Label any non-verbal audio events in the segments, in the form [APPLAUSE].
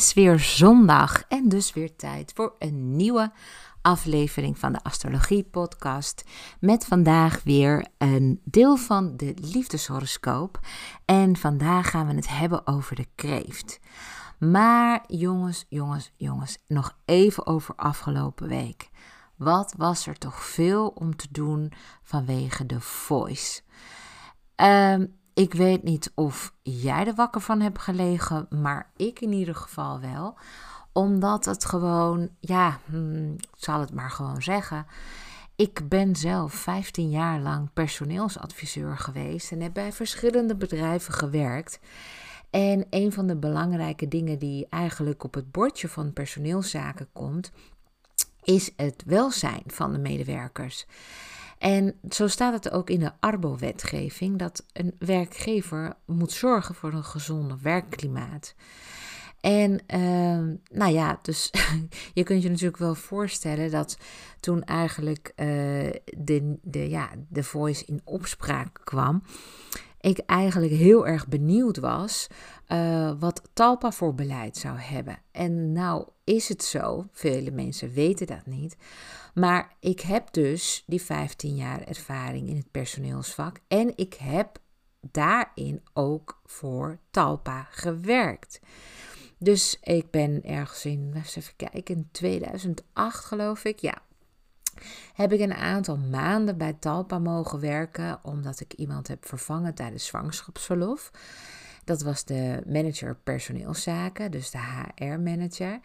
is weer zondag en dus weer tijd voor een nieuwe aflevering van de Astrologie Podcast. Met vandaag weer een deel van de liefdeshoroscoop. En vandaag gaan we het hebben over de kreeft. Maar jongens, jongens, jongens, nog even over afgelopen week. Wat was er toch veel om te doen vanwege de voice? Um, ik weet niet of jij er wakker van hebt gelegen, maar ik in ieder geval wel. Omdat het gewoon, ja, hmm, ik zal het maar gewoon zeggen. Ik ben zelf 15 jaar lang personeelsadviseur geweest en heb bij verschillende bedrijven gewerkt. En een van de belangrijke dingen die eigenlijk op het bordje van personeelszaken komt, is het welzijn van de medewerkers. En zo staat het ook in de Arbo-wetgeving dat een werkgever moet zorgen voor een gezonde werkklimaat. En uh, nou ja, dus [LAUGHS] je kunt je natuurlijk wel voorstellen dat toen eigenlijk uh, de, de, ja, de voice in opspraak kwam, ik eigenlijk heel erg benieuwd was uh, wat Talpa voor beleid zou hebben. En nou is het zo, vele mensen weten dat niet, maar ik heb dus die 15 jaar ervaring in het personeelsvak en ik heb daarin ook voor Talpa gewerkt. Dus ik ben ergens in, even kijken, in 2008 geloof ik, ja, heb ik een aantal maanden bij Talpa mogen werken omdat ik iemand heb vervangen tijdens zwangerschapsverlof. Dat was de manager personeelszaken, dus de HR-manager.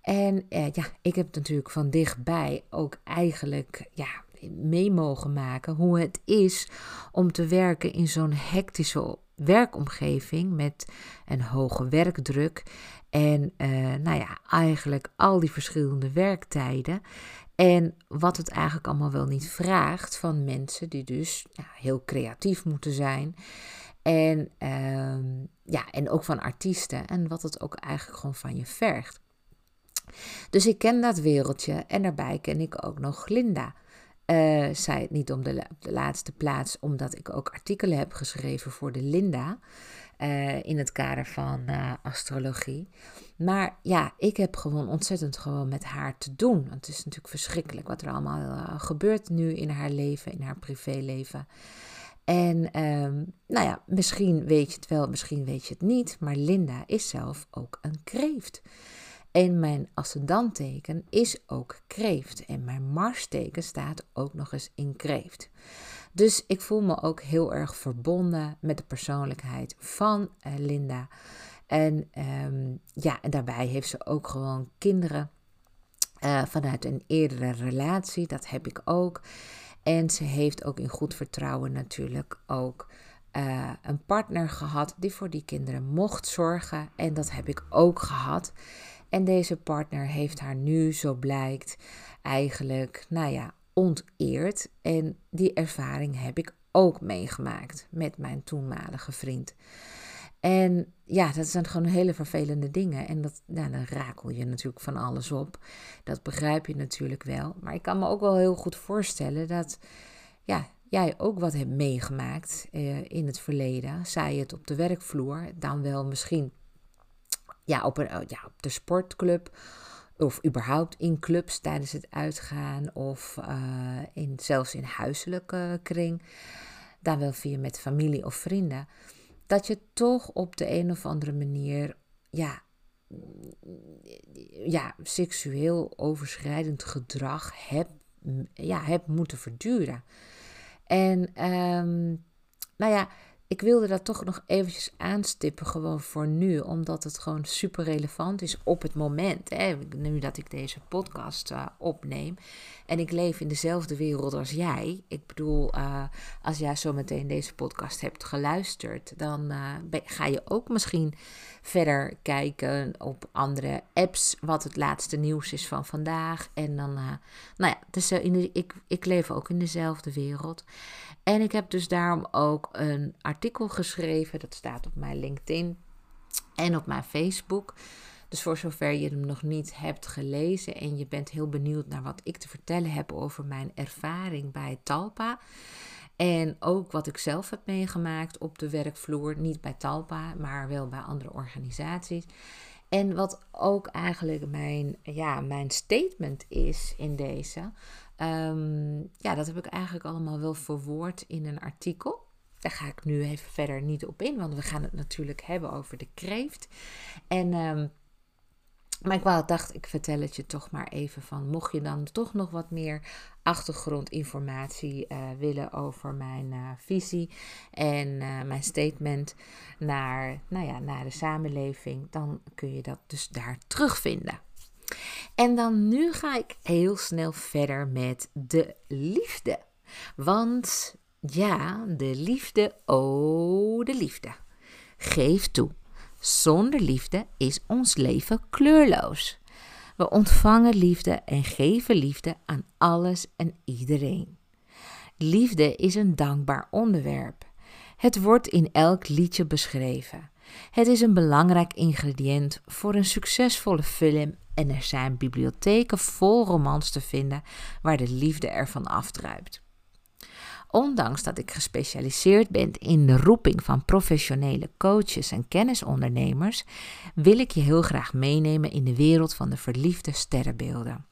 En eh, ja, ik heb natuurlijk van dichtbij ook eigenlijk ja, mee mogen maken hoe het is om te werken in zo'n hectische werkomgeving met een hoge werkdruk. En uh, nou ja, eigenlijk al die verschillende werktijden. En wat het eigenlijk allemaal wel niet vraagt van mensen die dus heel creatief moeten zijn. En, uh, ja, en ook van artiesten. En wat het ook eigenlijk gewoon van je vergt. Dus ik ken dat wereldje en daarbij ken ik ook nog Linda. Uh, zij het niet om de, laatste plaats, omdat ik ook artikelen heb geschreven voor de Linda. Uh, in het kader van uh, astrologie. Maar ja, ik heb gewoon ontzettend gewoon met haar te doen. Want het is natuurlijk verschrikkelijk wat er allemaal gebeurt nu in haar leven, in haar privéleven. En um, nou ja, misschien weet je het wel, misschien weet je het niet. Maar Linda is zelf ook een kreeft. En mijn ascendanteken is ook kreeft. En mijn marsteken staat ook nog eens in kreeft. Dus ik voel me ook heel erg verbonden met de persoonlijkheid van uh, Linda. En um, ja, en daarbij heeft ze ook gewoon kinderen uh, vanuit een eerdere relatie. Dat heb ik ook. En ze heeft ook in goed vertrouwen natuurlijk ook uh, een partner gehad die voor die kinderen mocht zorgen. En dat heb ik ook gehad. En deze partner heeft haar nu, zo blijkt, eigenlijk, nou ja, onteerd. En die ervaring heb ik ook meegemaakt met mijn toenmalige vriend. En ja, dat zijn gewoon hele vervelende dingen. En dat, nou, dan rakel je natuurlijk van alles op. Dat begrijp je natuurlijk wel. Maar ik kan me ook wel heel goed voorstellen dat ja, jij ook wat hebt meegemaakt eh, in het verleden. Zij het op de werkvloer, dan wel misschien ja, op, een, ja, op de sportclub of überhaupt in clubs tijdens het uitgaan of uh, in, zelfs in huiselijke kring, dan wel via met familie of vrienden, dat je toch op de een of andere manier, ja, ja seksueel overschrijdend gedrag hebt, ja, hebt moeten verduren. En um, nou ja, ik wilde dat toch nog eventjes aanstippen, gewoon voor nu, omdat het gewoon super relevant is op het moment. Hè, nu dat ik deze podcast uh, opneem. En ik leef in dezelfde wereld als jij. Ik bedoel, uh, als jij zo meteen deze podcast hebt geluisterd, dan uh, ga je ook misschien verder kijken op andere apps, wat het laatste nieuws is van vandaag. En dan, nou ja, dus, in ik, ik leef ook in dezelfde wereld. En ik heb dus daarom ook een artikel geschreven. Dat staat op mijn LinkedIn en op mijn Facebook. Dus voor zover je hem nog niet hebt gelezen en je bent heel benieuwd naar wat ik te vertellen heb over mijn ervaring bij Talpa. En ook wat ik zelf heb meegemaakt op de werkvloer. Niet bij Talpa, maar wel bij andere organisaties. En wat ook eigenlijk mijn, ja, mijn statement is in deze, ehm, ja, dat heb ik eigenlijk allemaal wel verwoord in een artikel. Daar ga ik nu even verder niet op in, want we gaan het natuurlijk hebben over de kreeft. En ehm, maar ik wou, dacht, ik vertel het je toch maar even van. Mocht je dan toch nog wat meer achtergrondinformatie uh, willen over mijn uh, visie en uh, mijn statement naar, nou ja, naar de samenleving, dan kun je dat dus daar terugvinden. En dan nu ga ik heel snel verder met de liefde. Want ja, de liefde, oh, de liefde. Geef toe. Zonder liefde is ons leven kleurloos. We ontvangen liefde en geven liefde aan alles en iedereen. Liefde is een dankbaar onderwerp. Het wordt in elk liedje beschreven. Het is een belangrijk ingrediënt voor een succesvolle film en er zijn bibliotheken vol romans te vinden waar de liefde ervan afdruipt. Ondanks dat ik gespecialiseerd ben in de roeping van professionele coaches en kennisondernemers, wil ik je heel graag meenemen in de wereld van de verliefde sterrenbeelden.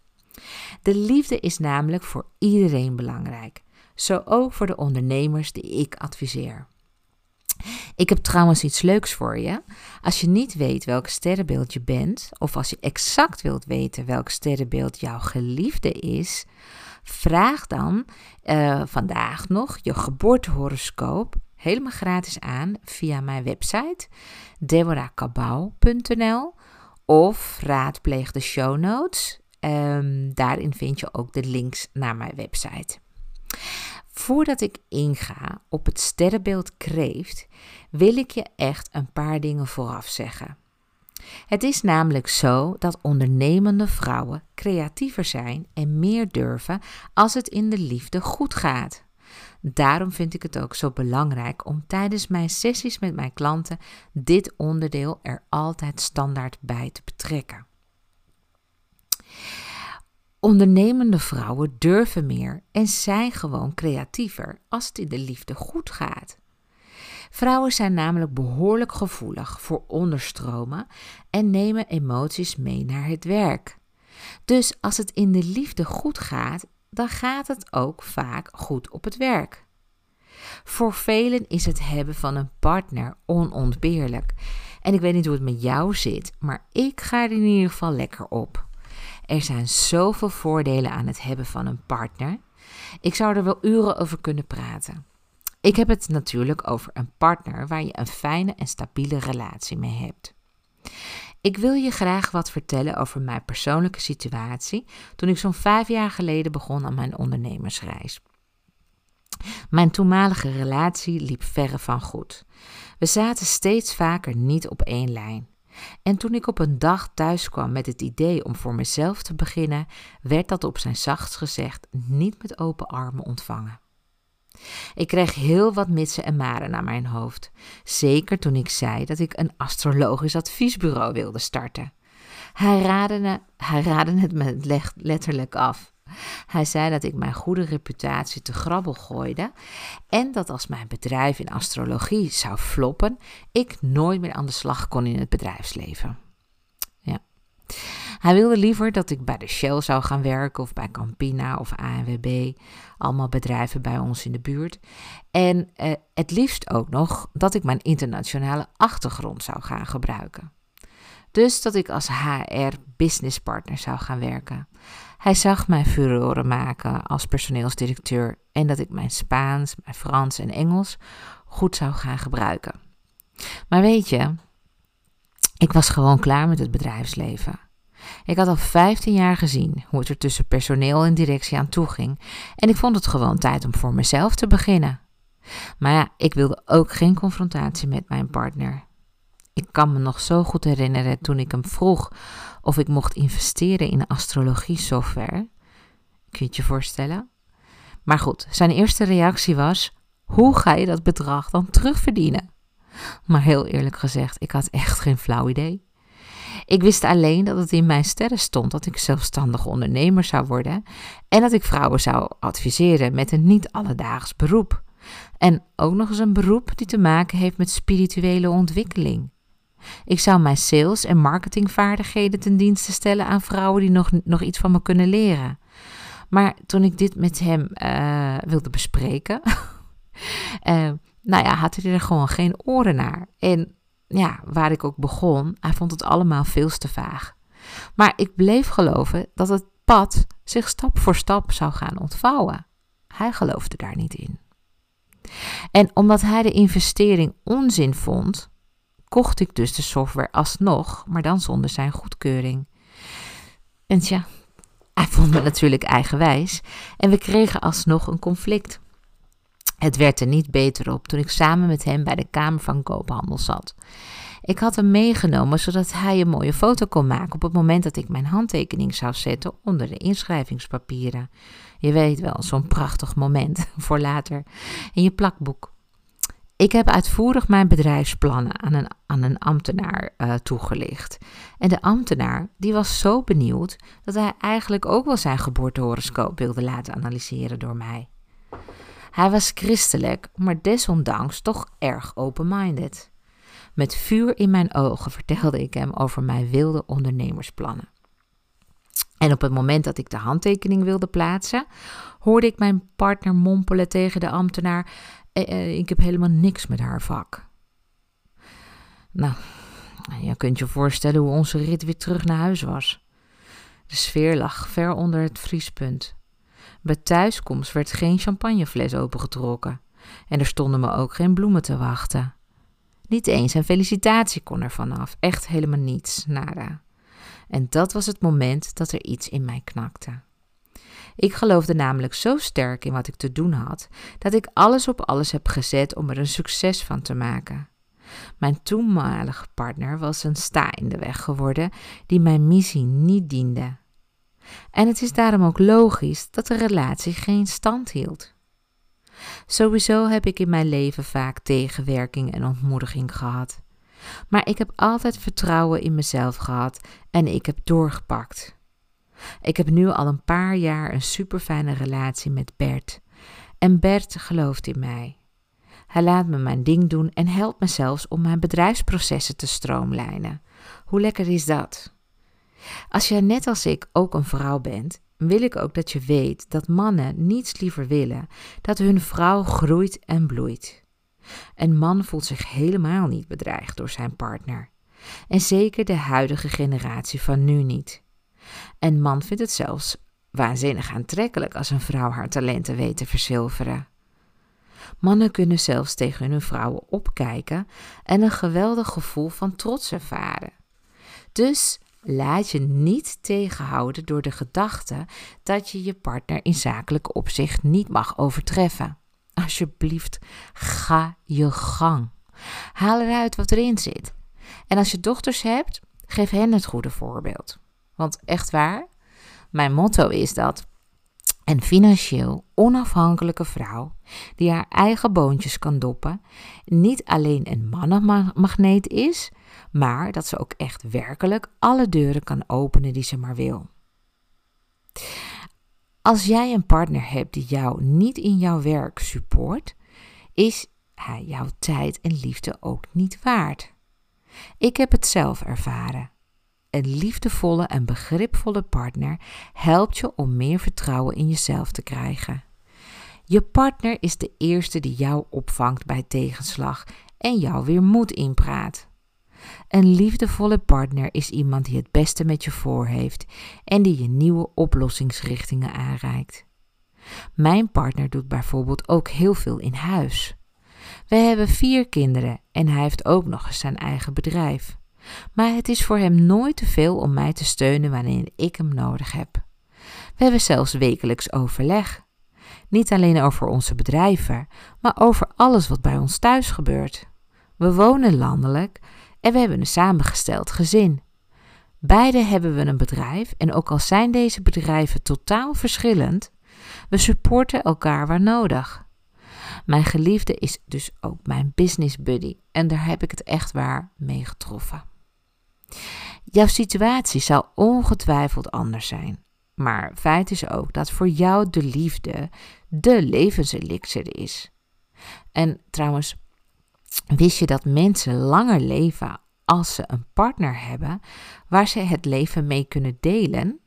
De liefde is namelijk voor iedereen belangrijk, zo ook voor de ondernemers die ik adviseer. Ik heb trouwens iets leuks voor je. Als je niet weet welk sterrenbeeld je bent, of als je exact wilt weten welk sterrenbeeld jouw geliefde is, Vraag dan uh, vandaag nog je geboortehoroscoop helemaal gratis aan via mijn website deborahkabau.nl of raadpleeg de show notes. Um, daarin vind je ook de links naar mijn website. Voordat ik inga op het sterrenbeeld kreeft, wil ik je echt een paar dingen vooraf zeggen. Het is namelijk zo dat ondernemende vrouwen creatiever zijn en meer durven als het in de liefde goed gaat. Daarom vind ik het ook zo belangrijk om tijdens mijn sessies met mijn klanten dit onderdeel er altijd standaard bij te betrekken. Ondernemende vrouwen durven meer en zijn gewoon creatiever als het in de liefde goed gaat. Vrouwen zijn namelijk behoorlijk gevoelig voor onderstromen en nemen emoties mee naar het werk. Dus als het in de liefde goed gaat, dan gaat het ook vaak goed op het werk. Voor velen is het hebben van een partner onontbeerlijk. En ik weet niet hoe het met jou zit, maar ik ga er in ieder geval lekker op. Er zijn zoveel voordelen aan het hebben van een partner. Ik zou er wel uren over kunnen praten. Ik heb het natuurlijk over een partner waar je een fijne en stabiele relatie mee hebt. Ik wil je graag wat vertellen over mijn persoonlijke situatie toen ik zo'n vijf jaar geleden begon aan mijn ondernemersreis. Mijn toenmalige relatie liep verre van goed. We zaten steeds vaker niet op één lijn. En toen ik op een dag thuis kwam met het idee om voor mezelf te beginnen, werd dat op zijn zachtst gezegd niet met open armen ontvangen. Ik kreeg heel wat mitsen en maren naar mijn hoofd. Zeker toen ik zei dat ik een astrologisch adviesbureau wilde starten. Hij raadde, hij het me letterlijk af. Hij zei dat ik mijn goede reputatie te grabbel gooide en dat als mijn bedrijf in astrologie zou floppen, ik nooit meer aan de slag kon in het bedrijfsleven. Ja. Hij wilde liever dat ik bij de Shell zou gaan werken of bij Campina of ANWB, allemaal bedrijven bij ons in de buurt. En eh, het liefst ook nog dat ik mijn internationale achtergrond zou gaan gebruiken. Dus dat ik als HR businesspartner zou gaan werken. Hij zag mij furoren maken als personeelsdirecteur en dat ik mijn Spaans, mijn Frans en Engels goed zou gaan gebruiken. Maar weet je, ik was gewoon klaar met het bedrijfsleven. Ik had al 15 jaar gezien hoe het er tussen personeel en directie aan toe ging en ik vond het gewoon tijd om voor mezelf te beginnen. Maar ja, ik wilde ook geen confrontatie met mijn partner. Ik kan me nog zo goed herinneren toen ik hem vroeg of ik mocht investeren in astrologie software. Kun je je voorstellen? Maar goed, zijn eerste reactie was: hoe ga je dat bedrag dan terugverdienen? Maar heel eerlijk gezegd, ik had echt geen flauw idee. Ik wist alleen dat het in mijn sterren stond dat ik zelfstandig ondernemer zou worden en dat ik vrouwen zou adviseren met een niet alledaags beroep. En ook nog eens een beroep die te maken heeft met spirituele ontwikkeling. Ik zou mijn sales- en marketingvaardigheden ten dienste stellen aan vrouwen die nog, nog iets van me kunnen leren. Maar toen ik dit met hem uh, wilde bespreken, uh, [LAUGHS] nou ja, had hij er gewoon geen oren naar. En ja, waar ik ook begon, hij vond het allemaal veel te vaag. Maar ik bleef geloven dat het pad zich stap voor stap zou gaan ontvouwen. Hij geloofde daar niet in. En omdat hij de investering onzin vond, kocht ik dus de software alsnog, maar dan zonder zijn goedkeuring. En tja, hij vond me natuurlijk eigenwijs en we kregen alsnog een conflict. Het werd er niet beter op toen ik samen met hem bij de Kamer van Koophandel zat. Ik had hem meegenomen zodat hij een mooie foto kon maken op het moment dat ik mijn handtekening zou zetten onder de inschrijvingspapieren. Je weet wel, zo'n prachtig moment [LAUGHS] voor later in je plakboek. Ik heb uitvoerig mijn bedrijfsplannen aan een, aan een ambtenaar uh, toegelicht. En de ambtenaar die was zo benieuwd dat hij eigenlijk ook wel zijn geboortehoroscoop wilde laten analyseren door mij. Hij was christelijk, maar desondanks toch erg open-minded. Met vuur in mijn ogen vertelde ik hem over mijn wilde ondernemersplannen. En op het moment dat ik de handtekening wilde plaatsen, hoorde ik mijn partner mompelen tegen de ambtenaar: eh, eh, Ik heb helemaal niks met haar vak. Nou, je kunt je voorstellen hoe onze rit weer terug naar huis was. De sfeer lag ver onder het vriespunt. Bij thuiskomst werd geen champagnefles opengetrokken en er stonden me ook geen bloemen te wachten. Niet eens een felicitatie kon er vanaf, echt helemaal niets, nada. En dat was het moment dat er iets in mij knakte. Ik geloofde namelijk zo sterk in wat ik te doen had, dat ik alles op alles heb gezet om er een succes van te maken. Mijn toenmalige partner was een sta in de weg geworden die mijn missie niet diende. En het is daarom ook logisch dat de relatie geen stand hield. Sowieso heb ik in mijn leven vaak tegenwerking en ontmoediging gehad. Maar ik heb altijd vertrouwen in mezelf gehad en ik heb doorgepakt. Ik heb nu al een paar jaar een superfijne relatie met Bert. En Bert gelooft in mij. Hij laat me mijn ding doen en helpt me zelfs om mijn bedrijfsprocessen te stroomlijnen. Hoe lekker is dat? Als jij net als ik ook een vrouw bent, wil ik ook dat je weet dat mannen niets liever willen dat hun vrouw groeit en bloeit. Een man voelt zich helemaal niet bedreigd door zijn partner. En zeker de huidige generatie van nu niet. Een man vindt het zelfs waanzinnig aantrekkelijk als een vrouw haar talenten weet te verzilveren. Mannen kunnen zelfs tegen hun vrouwen opkijken en een geweldig gevoel van trots ervaren. Dus laat je niet tegenhouden door de gedachte dat je je partner in zakelijk opzicht niet mag overtreffen. Alsjeblieft, ga je gang. Haal eruit wat erin zit. En als je dochters hebt, geef hen het goede voorbeeld. Want echt waar, mijn motto is dat een financieel onafhankelijke vrouw die haar eigen boontjes kan doppen, niet alleen een mannenmagneet is, maar dat ze ook echt werkelijk alle deuren kan openen die ze maar wil. Als jij een partner hebt die jou niet in jouw werk support, is hij jouw tijd en liefde ook niet waard. Ik heb het zelf ervaren. Een liefdevolle en begripvolle partner helpt je om meer vertrouwen in jezelf te krijgen. Je partner is de eerste die jou opvangt bij tegenslag en jou weer moed inpraat. Een liefdevolle partner is iemand die het beste met je voor heeft en die je nieuwe oplossingsrichtingen aanreikt. Mijn partner doet bijvoorbeeld ook heel veel in huis. We hebben vier kinderen en hij heeft ook nog eens zijn eigen bedrijf. Maar het is voor hem nooit te veel om mij te steunen wanneer ik hem nodig heb. We hebben zelfs wekelijks overleg. Niet alleen over onze bedrijven, maar over alles wat bij ons thuis gebeurt. We wonen landelijk en we hebben een samengesteld gezin. Beide hebben we een bedrijf en ook al zijn deze bedrijven totaal verschillend, we supporten elkaar waar nodig. Mijn geliefde is dus ook mijn business buddy en daar heb ik het echt waar mee getroffen. Jouw situatie zal ongetwijfeld anders zijn, maar feit is ook dat voor jou de liefde de levenselixer is. En trouwens, Wist je dat mensen langer leven als ze een partner hebben waar ze het leven mee kunnen delen.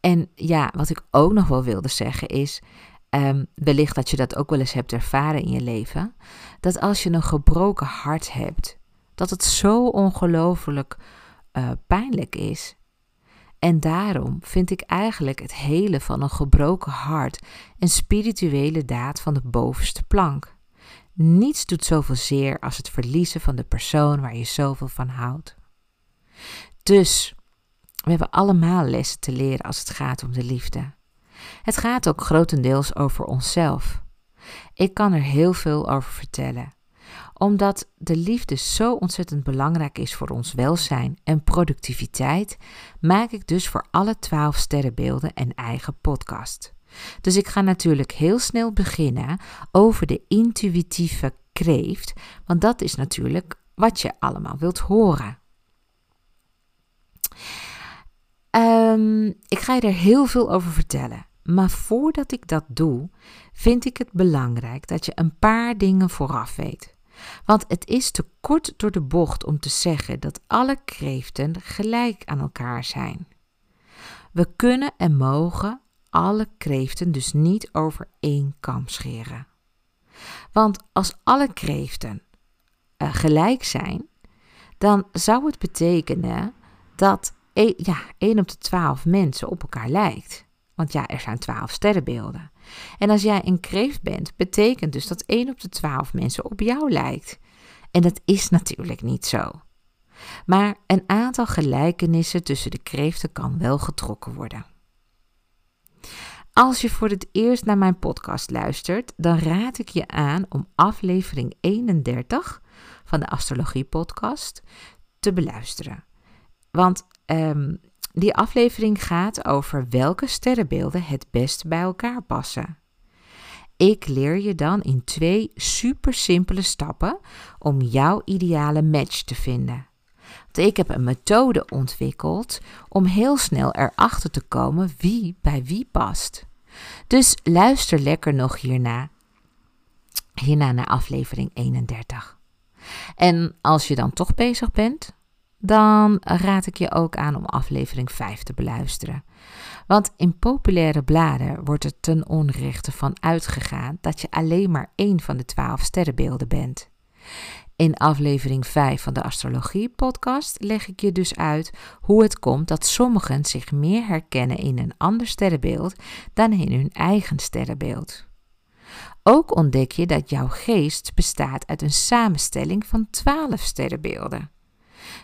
En ja, wat ik ook nog wel wilde zeggen is, um, wellicht dat je dat ook wel eens hebt ervaren in je leven, dat als je een gebroken hart hebt, dat het zo ongelooflijk uh, pijnlijk is. En daarom vind ik eigenlijk het hele van een gebroken hart een spirituele daad van de bovenste plank. Niets doet zoveel zeer als het verliezen van de persoon waar je zoveel van houdt. Dus we hebben allemaal lessen te leren als het gaat om de liefde. Het gaat ook grotendeels over onszelf. Ik kan er heel veel over vertellen, omdat de liefde zo ontzettend belangrijk is voor ons welzijn en productiviteit, maak ik dus voor alle twaalf sterrenbeelden een eigen podcast. Dus ik ga natuurlijk heel snel beginnen over de intuïtieve kreeft, want dat is natuurlijk wat je allemaal wilt horen. Um, ik ga je er heel veel over vertellen. Maar voordat ik dat doe, vind ik het belangrijk dat je een paar dingen vooraf weet. Want het is te kort door de bocht om te zeggen dat alle kreeften gelijk aan elkaar zijn. We kunnen en mogen alle kreeften dus niet over één kam scheren. Want als alle kreeften uh, gelijk zijn, dan zou het betekenen dat e ja, 1 op de 12 mensen op elkaar lijkt. Want ja, er zijn 12 sterrenbeelden. En als jij een kreeft bent, betekent dus dat 1 op de 12 mensen op jou lijkt. En dat is natuurlijk niet zo. Maar een aantal gelijkenissen tussen de kreeften kan wel getrokken worden. Als je voor het eerst naar mijn podcast luistert, dan raad ik je aan om aflevering 31 van de Astrologie Podcast te beluisteren. Want um, die aflevering gaat over welke sterrenbeelden het best bij elkaar passen. Ik leer je dan in twee super simpele stappen om jouw ideale match te vinden. Want ik heb een methode ontwikkeld om heel snel erachter te komen wie bij wie past. Dus luister lekker nog hierna, hierna naar aflevering 31. En als je dan toch bezig bent, dan raad ik je ook aan om aflevering 5 te beluisteren. Want in populaire bladen wordt er ten onrechte van uitgegaan dat je alleen maar één van de twaalf sterrenbeelden bent. In aflevering 5 van de Astrologie podcast leg ik je dus uit hoe het komt dat sommigen zich meer herkennen in een ander sterrenbeeld dan in hun eigen sterrenbeeld. Ook ontdek je dat jouw geest bestaat uit een samenstelling van 12 sterrenbeelden.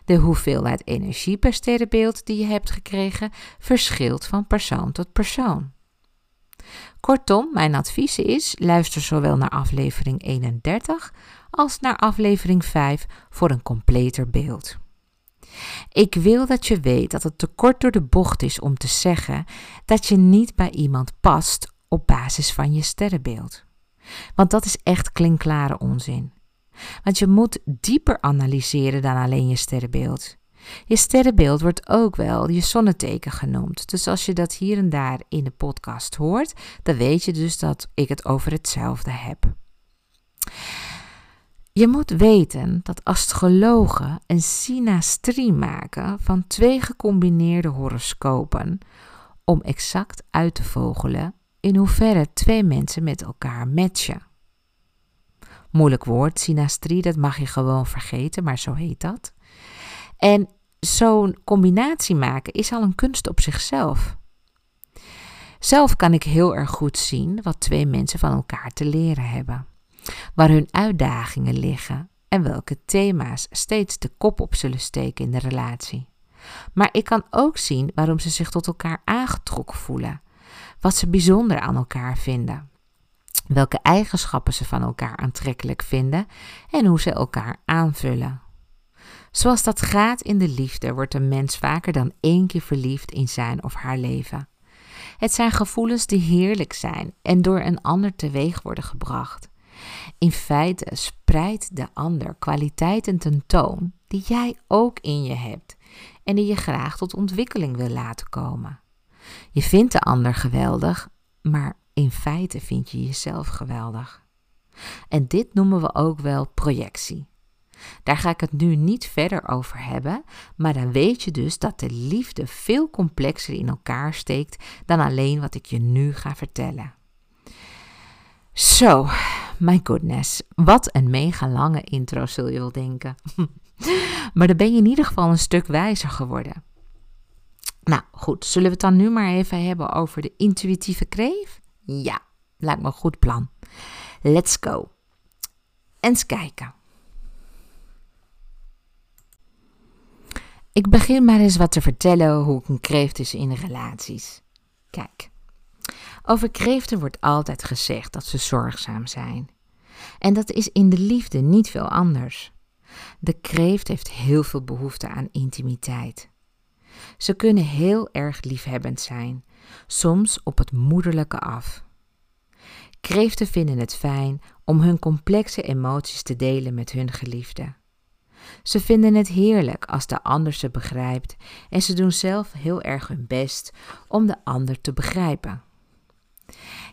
De hoeveelheid energie per sterrenbeeld die je hebt gekregen verschilt van persoon tot persoon. Kortom, mijn advies is: luister zowel naar aflevering 31 als naar aflevering 5 voor een completer beeld. Ik wil dat je weet dat het te kort door de bocht is om te zeggen dat je niet bij iemand past op basis van je sterrenbeeld. Want dat is echt klinkklare onzin. Want je moet dieper analyseren dan alleen je sterrenbeeld. Je sterrenbeeld wordt ook wel je zonneteken genoemd. Dus als je dat hier en daar in de podcast hoort, dan weet je dus dat ik het over hetzelfde heb. Je moet weten dat astrologen een synastrie maken van twee gecombineerde horoscopen om exact uit te vogelen in hoeverre twee mensen met elkaar matchen. Moeilijk woord, synastrie, dat mag je gewoon vergeten, maar zo heet dat. En zo'n combinatie maken is al een kunst op zichzelf. Zelf kan ik heel erg goed zien wat twee mensen van elkaar te leren hebben, waar hun uitdagingen liggen en welke thema's steeds de kop op zullen steken in de relatie. Maar ik kan ook zien waarom ze zich tot elkaar aangetrokken voelen, wat ze bijzonder aan elkaar vinden welke eigenschappen ze van elkaar aantrekkelijk vinden en hoe ze elkaar aanvullen. Zoals dat gaat in de liefde, wordt een mens vaker dan één keer verliefd in zijn of haar leven. Het zijn gevoelens die heerlijk zijn en door een ander teweeg worden gebracht. In feite spreidt de ander kwaliteiten tentoon die jij ook in je hebt en die je graag tot ontwikkeling wil laten komen. Je vindt de ander geweldig, maar in feite vind je jezelf geweldig. En dit noemen we ook wel projectie. Daar ga ik het nu niet verder over hebben, maar dan weet je dus dat de liefde veel complexer in elkaar steekt dan alleen wat ik je nu ga vertellen. Zo, my goodness, wat een mega lange intro zul je wel denken. [LAUGHS] maar dan ben je in ieder geval een stuk wijzer geworden. Nou goed, zullen we het dan nu maar even hebben over de intuïtieve kreef? Ja, lijkt me een goed plan. Let's go. Eens kijken. Ik begin maar eens wat te vertellen hoe een kreeft is in relaties. Kijk, over kreeften wordt altijd gezegd dat ze zorgzaam zijn. En dat is in de liefde niet veel anders. De kreeft heeft heel veel behoefte aan intimiteit. Ze kunnen heel erg liefhebbend zijn, soms op het moederlijke af. Kreeften vinden het fijn om hun complexe emoties te delen met hun geliefde. Ze vinden het heerlijk als de ander ze begrijpt en ze doen zelf heel erg hun best om de ander te begrijpen.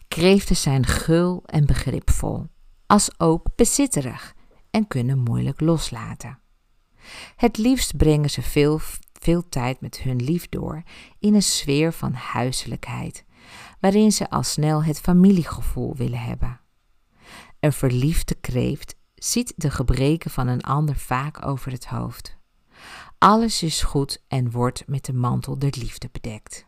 Kreeften zijn gul en begripvol, als ook bezitterig en kunnen moeilijk loslaten. Het liefst brengen ze veel, veel tijd met hun lief door in een sfeer van huiselijkheid, waarin ze al snel het familiegevoel willen hebben. Een verliefde kreeft ziet de gebreken van een ander vaak over het hoofd. Alles is goed en wordt met de mantel der liefde bedekt.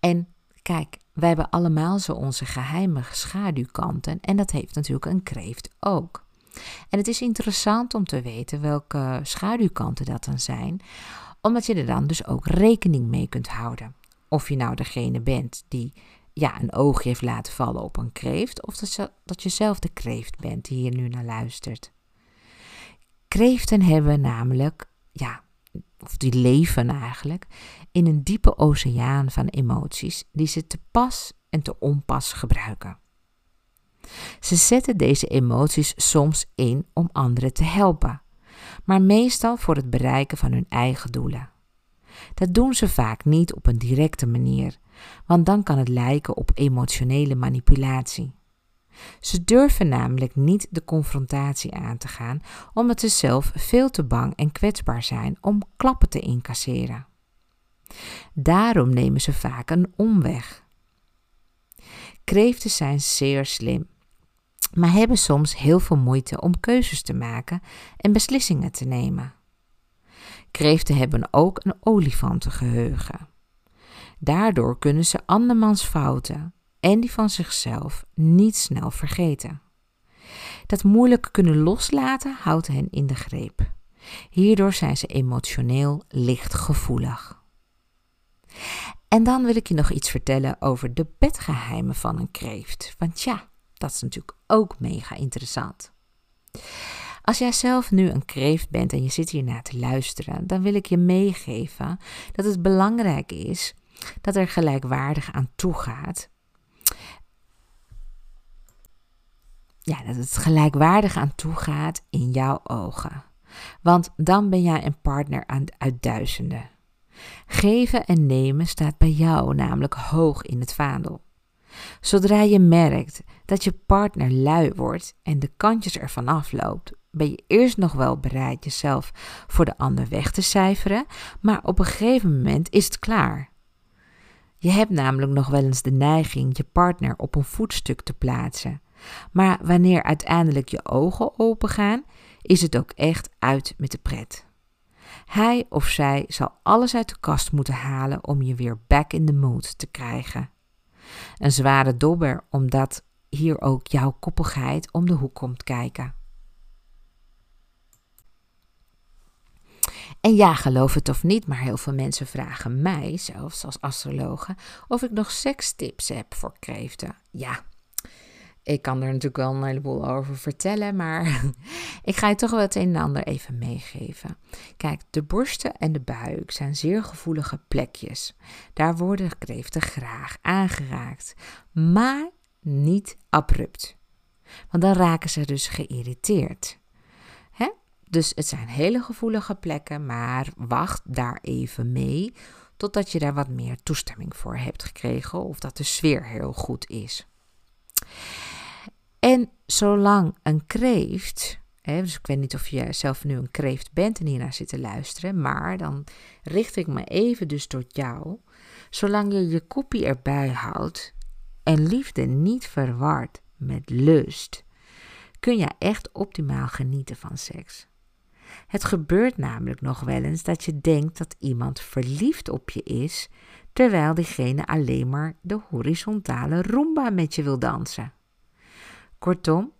En kijk, wij hebben allemaal zo onze geheime schaduwkanten en dat heeft natuurlijk een kreeft ook. En het is interessant om te weten welke schaduwkanten dat dan zijn, omdat je er dan dus ook rekening mee kunt houden. Of je nou degene bent die ja, een oogje heeft laten vallen op een kreeft, of dat, dat je zelf de kreeft bent die hier nu naar luistert. Kreeften hebben namelijk, ja, of die leven eigenlijk, in een diepe oceaan van emoties die ze te pas en te onpas gebruiken. Ze zetten deze emoties soms in om anderen te helpen, maar meestal voor het bereiken van hun eigen doelen. Dat doen ze vaak niet op een directe manier, want dan kan het lijken op emotionele manipulatie. Ze durven namelijk niet de confrontatie aan te gaan, omdat ze zelf veel te bang en kwetsbaar zijn om klappen te incasseren. Daarom nemen ze vaak een omweg. Kreeften zijn zeer slim, maar hebben soms heel veel moeite om keuzes te maken en beslissingen te nemen. Kreeften hebben ook een olifantengeheugen. Daardoor kunnen ze andermans fouten en die van zichzelf niet snel vergeten. Dat moeilijk kunnen loslaten houdt hen in de greep. Hierdoor zijn ze emotioneel lichtgevoelig. En dan wil ik je nog iets vertellen over de bedgeheimen van een kreeft. Want ja, dat is natuurlijk ook mega interessant. Als jij zelf nu een kreeft bent en je zit hier naar te luisteren, dan wil ik je meegeven dat het belangrijk is dat er gelijkwaardig aan toe gaat. Ja, dat het gelijkwaardig aan toe gaat in jouw ogen. Want dan ben jij een partner uit duizenden. Geven en nemen staat bij jou namelijk hoog in het vaandel. Zodra je merkt dat je partner lui wordt en de kantjes ervan afloopt, ben je eerst nog wel bereid jezelf voor de ander weg te cijferen, maar op een gegeven moment is het klaar. Je hebt namelijk nog wel eens de neiging je partner op een voetstuk te plaatsen. Maar wanneer uiteindelijk je ogen opengaan, is het ook echt uit met de pret. Hij of zij zal alles uit de kast moeten halen om je weer back in the mood te krijgen. Een zware dobber, omdat hier ook jouw koppigheid om de hoek komt kijken. En ja, geloof het of niet, maar heel veel mensen vragen mij, zelfs als astrologe, of ik nog sekstips heb voor kreeften. Ja, ik kan er natuurlijk wel een heleboel over vertellen, maar [LAUGHS] ik ga je toch wel het een en ander even meegeven. Kijk, de borsten en de buik zijn zeer gevoelige plekjes. Daar worden kreeften graag aangeraakt, maar niet abrupt. Want dan raken ze dus geïrriteerd. Hè? Dus het zijn hele gevoelige plekken, maar wacht daar even mee totdat je daar wat meer toestemming voor hebt gekregen of dat de sfeer heel goed is. En zolang een kreeft dus ik weet niet of je zelf nu een kreeft bent en hiernaar zit te luisteren, maar dan richt ik me even dus tot jou. Zolang je je koppie erbij houdt en liefde niet verward met lust, kun je echt optimaal genieten van seks. Het gebeurt namelijk nog wel eens dat je denkt dat iemand verliefd op je is, terwijl diegene alleen maar de horizontale rumba met je wil dansen. Kortom,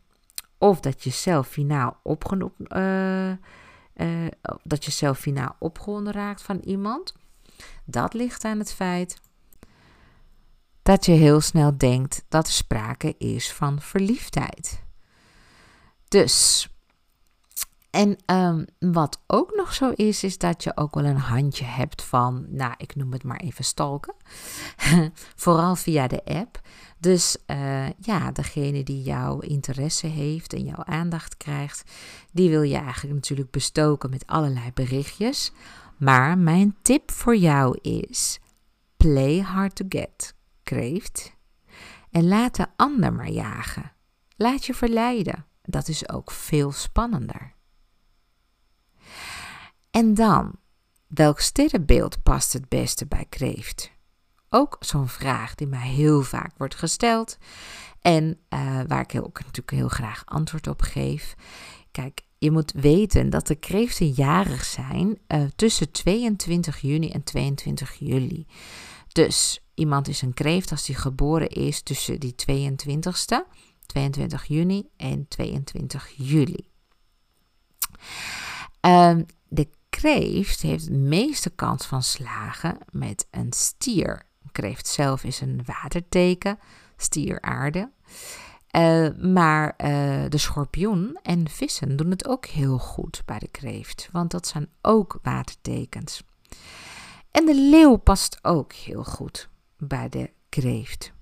of dat je zelf finaal, opgeno- uh, uh, dat je zelf finaal opgewonden raakt van iemand, dat ligt aan het feit dat je heel snel denkt dat er sprake is van verliefdheid. Dus, en um, wat ook nog zo is, is dat je ook wel een handje hebt van, nou, ik noem het maar even stalken. [LAUGHS] Vooral via de app. Dus uh, ja, degene die jouw interesse heeft en jouw aandacht krijgt, die wil je eigenlijk natuurlijk bestoken met allerlei berichtjes. Maar mijn tip voor jou is: play hard to get, kreeft. En laat de ander maar jagen. Laat je verleiden. Dat is ook veel spannender. En dan, welk sterrenbeeld past het beste bij kreeft? Ook zo'n vraag die mij heel vaak wordt gesteld en uh, waar ik ook natuurlijk heel graag antwoord op geef. Kijk, je moet weten dat de kreeften jarig zijn uh, tussen 22 juni en 22 juli. Dus iemand is een kreeft als hij geboren is tussen die 22ste, 22 juni en 22 juli. Uh, de kreeft heeft de meeste kans van slagen met een stier. Kreeft zelf is een waterteken, stier aarde. Uh, maar uh, de schorpioen en vissen doen het ook heel goed bij de kreeft, want dat zijn ook watertekens. En de leeuw past ook heel goed bij de kreeft.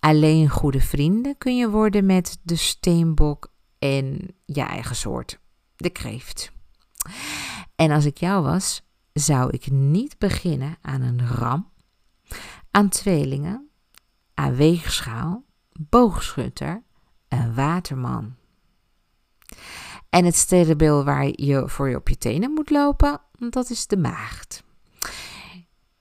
Alleen goede vrienden kun je worden met de steenbok en je eigen soort, de kreeft. En als ik jou was, zou ik niet beginnen aan een ram, aan tweelingen, aan weegschaal, boogschutter en waterman. En het sterrenbeeld waar je voor je op je tenen moet lopen, dat is de maagd.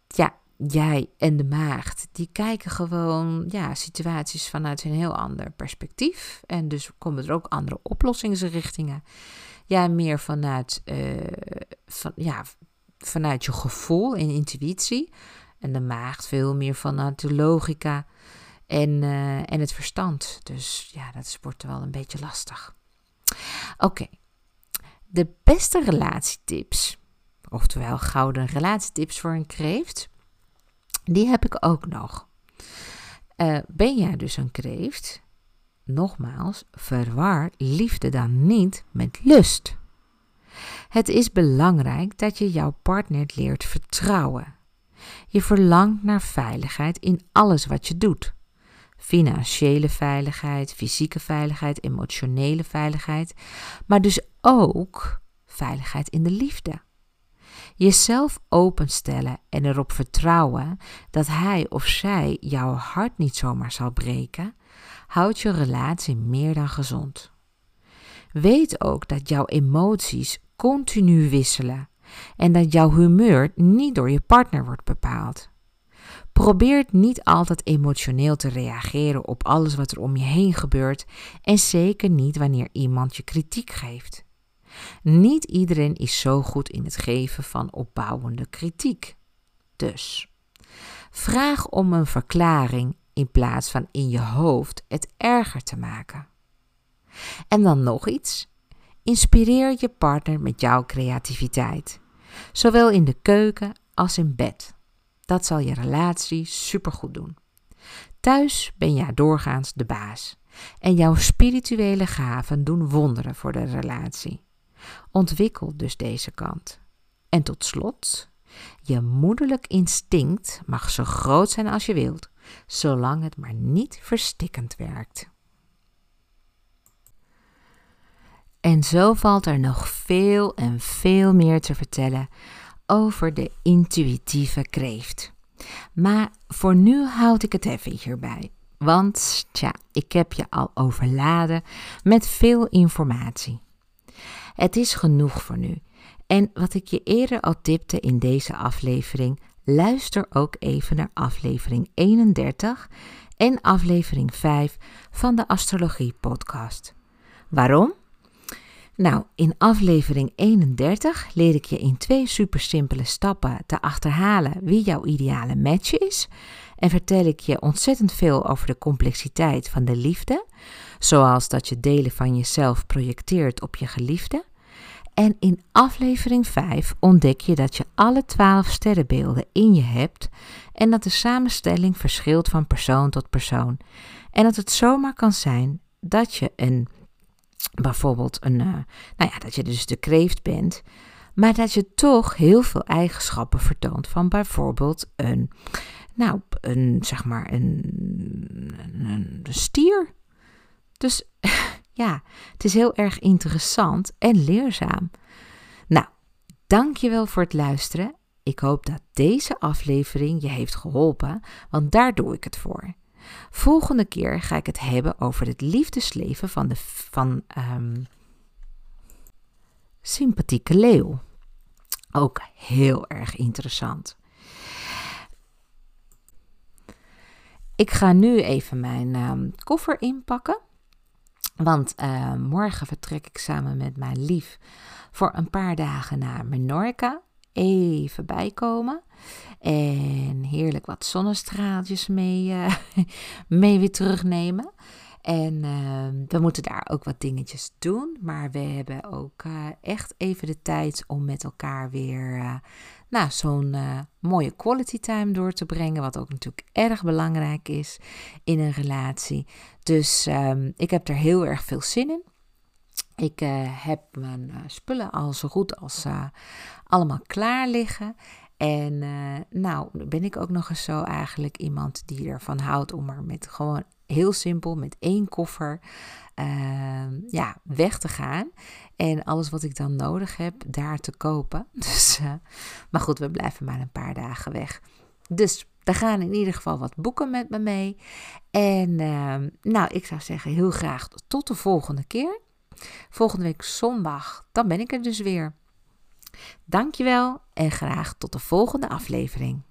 Ja, jij en de maagd, die kijken gewoon ja, situaties vanuit een heel ander perspectief. En dus komen er ook andere oplossingsrichtingen. Ja, meer vanuit, uh, van, ja, vanuit je gevoel en intuïtie. En de maagd veel meer vanuit de logica en, uh, en het verstand. Dus ja, dat wordt wel een beetje lastig. Oké, de beste relatietips, oftewel gouden relatietips voor een kreeft, die heb ik ook nog. Uh, ben jij dus een kreeft? Nogmaals, verwar liefde dan niet met lust. Het is belangrijk dat je jouw partner leert vertrouwen. Je verlangt naar veiligheid in alles wat je doet. Financiële veiligheid, fysieke veiligheid, emotionele veiligheid, maar dus ook veiligheid in de liefde. Jezelf openstellen en erop vertrouwen dat hij of zij jouw hart niet zomaar zal breken, houdt je relatie meer dan gezond. Weet ook dat jouw emoties continu wisselen en dat jouw humeur niet door je partner wordt bepaald. Probeer niet altijd emotioneel te reageren op alles wat er om je heen gebeurt en zeker niet wanneer iemand je kritiek geeft. Niet iedereen is zo goed in het geven van opbouwende kritiek. Dus vraag om een verklaring in plaats van in je hoofd het erger te maken. En dan nog iets. Inspireer je partner met jouw creativiteit, zowel in de keuken als in bed. Dat zal je relatie supergoed doen. Thuis ben jij doorgaans de baas en jouw spirituele gaven doen wonderen voor de relatie. Ontwikkel dus deze kant. En tot slot, je moederlijk instinct mag zo groot zijn als je wilt, zolang het maar niet verstikkend werkt. En zo valt er nog veel en veel meer te vertellen over de intuïtieve kreeft. Maar voor nu houd ik het even hierbij. Want tja, ik heb je al overladen met veel informatie. Het is genoeg voor nu. En wat ik je eerder al tipte in deze aflevering, luister ook even naar aflevering 31 en aflevering 5 van de Astrologie Podcast. Waarom? Nou, in aflevering 31 leer ik je in twee super simpele stappen te achterhalen wie jouw ideale match is. En vertel ik je ontzettend veel over de complexiteit van de liefde, zoals dat je delen van jezelf projecteert op je geliefde. En in aflevering 5 ontdek je dat je alle 12 sterrenbeelden in je hebt en dat de samenstelling verschilt van persoon tot persoon. En dat het zomaar kan zijn dat je een bijvoorbeeld een, uh, nou ja, dat je dus de kreeft bent, maar dat je toch heel veel eigenschappen vertoont van bijvoorbeeld een, nou, een, zeg maar, een, een, een stier. Dus [LAUGHS] ja, het is heel erg interessant en leerzaam. Nou, dankjewel voor het luisteren. Ik hoop dat deze aflevering je heeft geholpen, want daar doe ik het voor. Volgende keer ga ik het hebben over het liefdesleven van de van, um, sympathieke leeuw. Ook heel erg interessant. Ik ga nu even mijn um, koffer inpakken. Want uh, morgen vertrek ik samen met mijn lief voor een paar dagen naar Menorca. Even bijkomen. En heerlijk wat zonnestraaltjes mee, uh, [LAUGHS] mee weer terugnemen. En uh, we moeten daar ook wat dingetjes doen. Maar we hebben ook uh, echt even de tijd om met elkaar weer uh, nou, zo'n mooie quality time door te brengen. Wat ook natuurlijk erg belangrijk is in een relatie. Dus um, ik heb er heel erg veel zin in. Ik heb mijn spullen al zo goed als allemaal klaar liggen. En nou, ben ik ook nog eens zo eigenlijk iemand die ervan houdt om er met gewoon heel simpel, met één koffer, uh, ja, weg te gaan. En alles wat ik dan nodig heb, daar te kopen. [LAUGHS] Dus, maar goed, we blijven maar een paar dagen weg. Dus daar gaan in ieder geval wat boeken met me mee. En ehm, nou, ik zou zeggen heel graag tot de volgende keer. Volgende week zondag, dan ben ik er dus weer. Dankjewel en graag tot de volgende aflevering.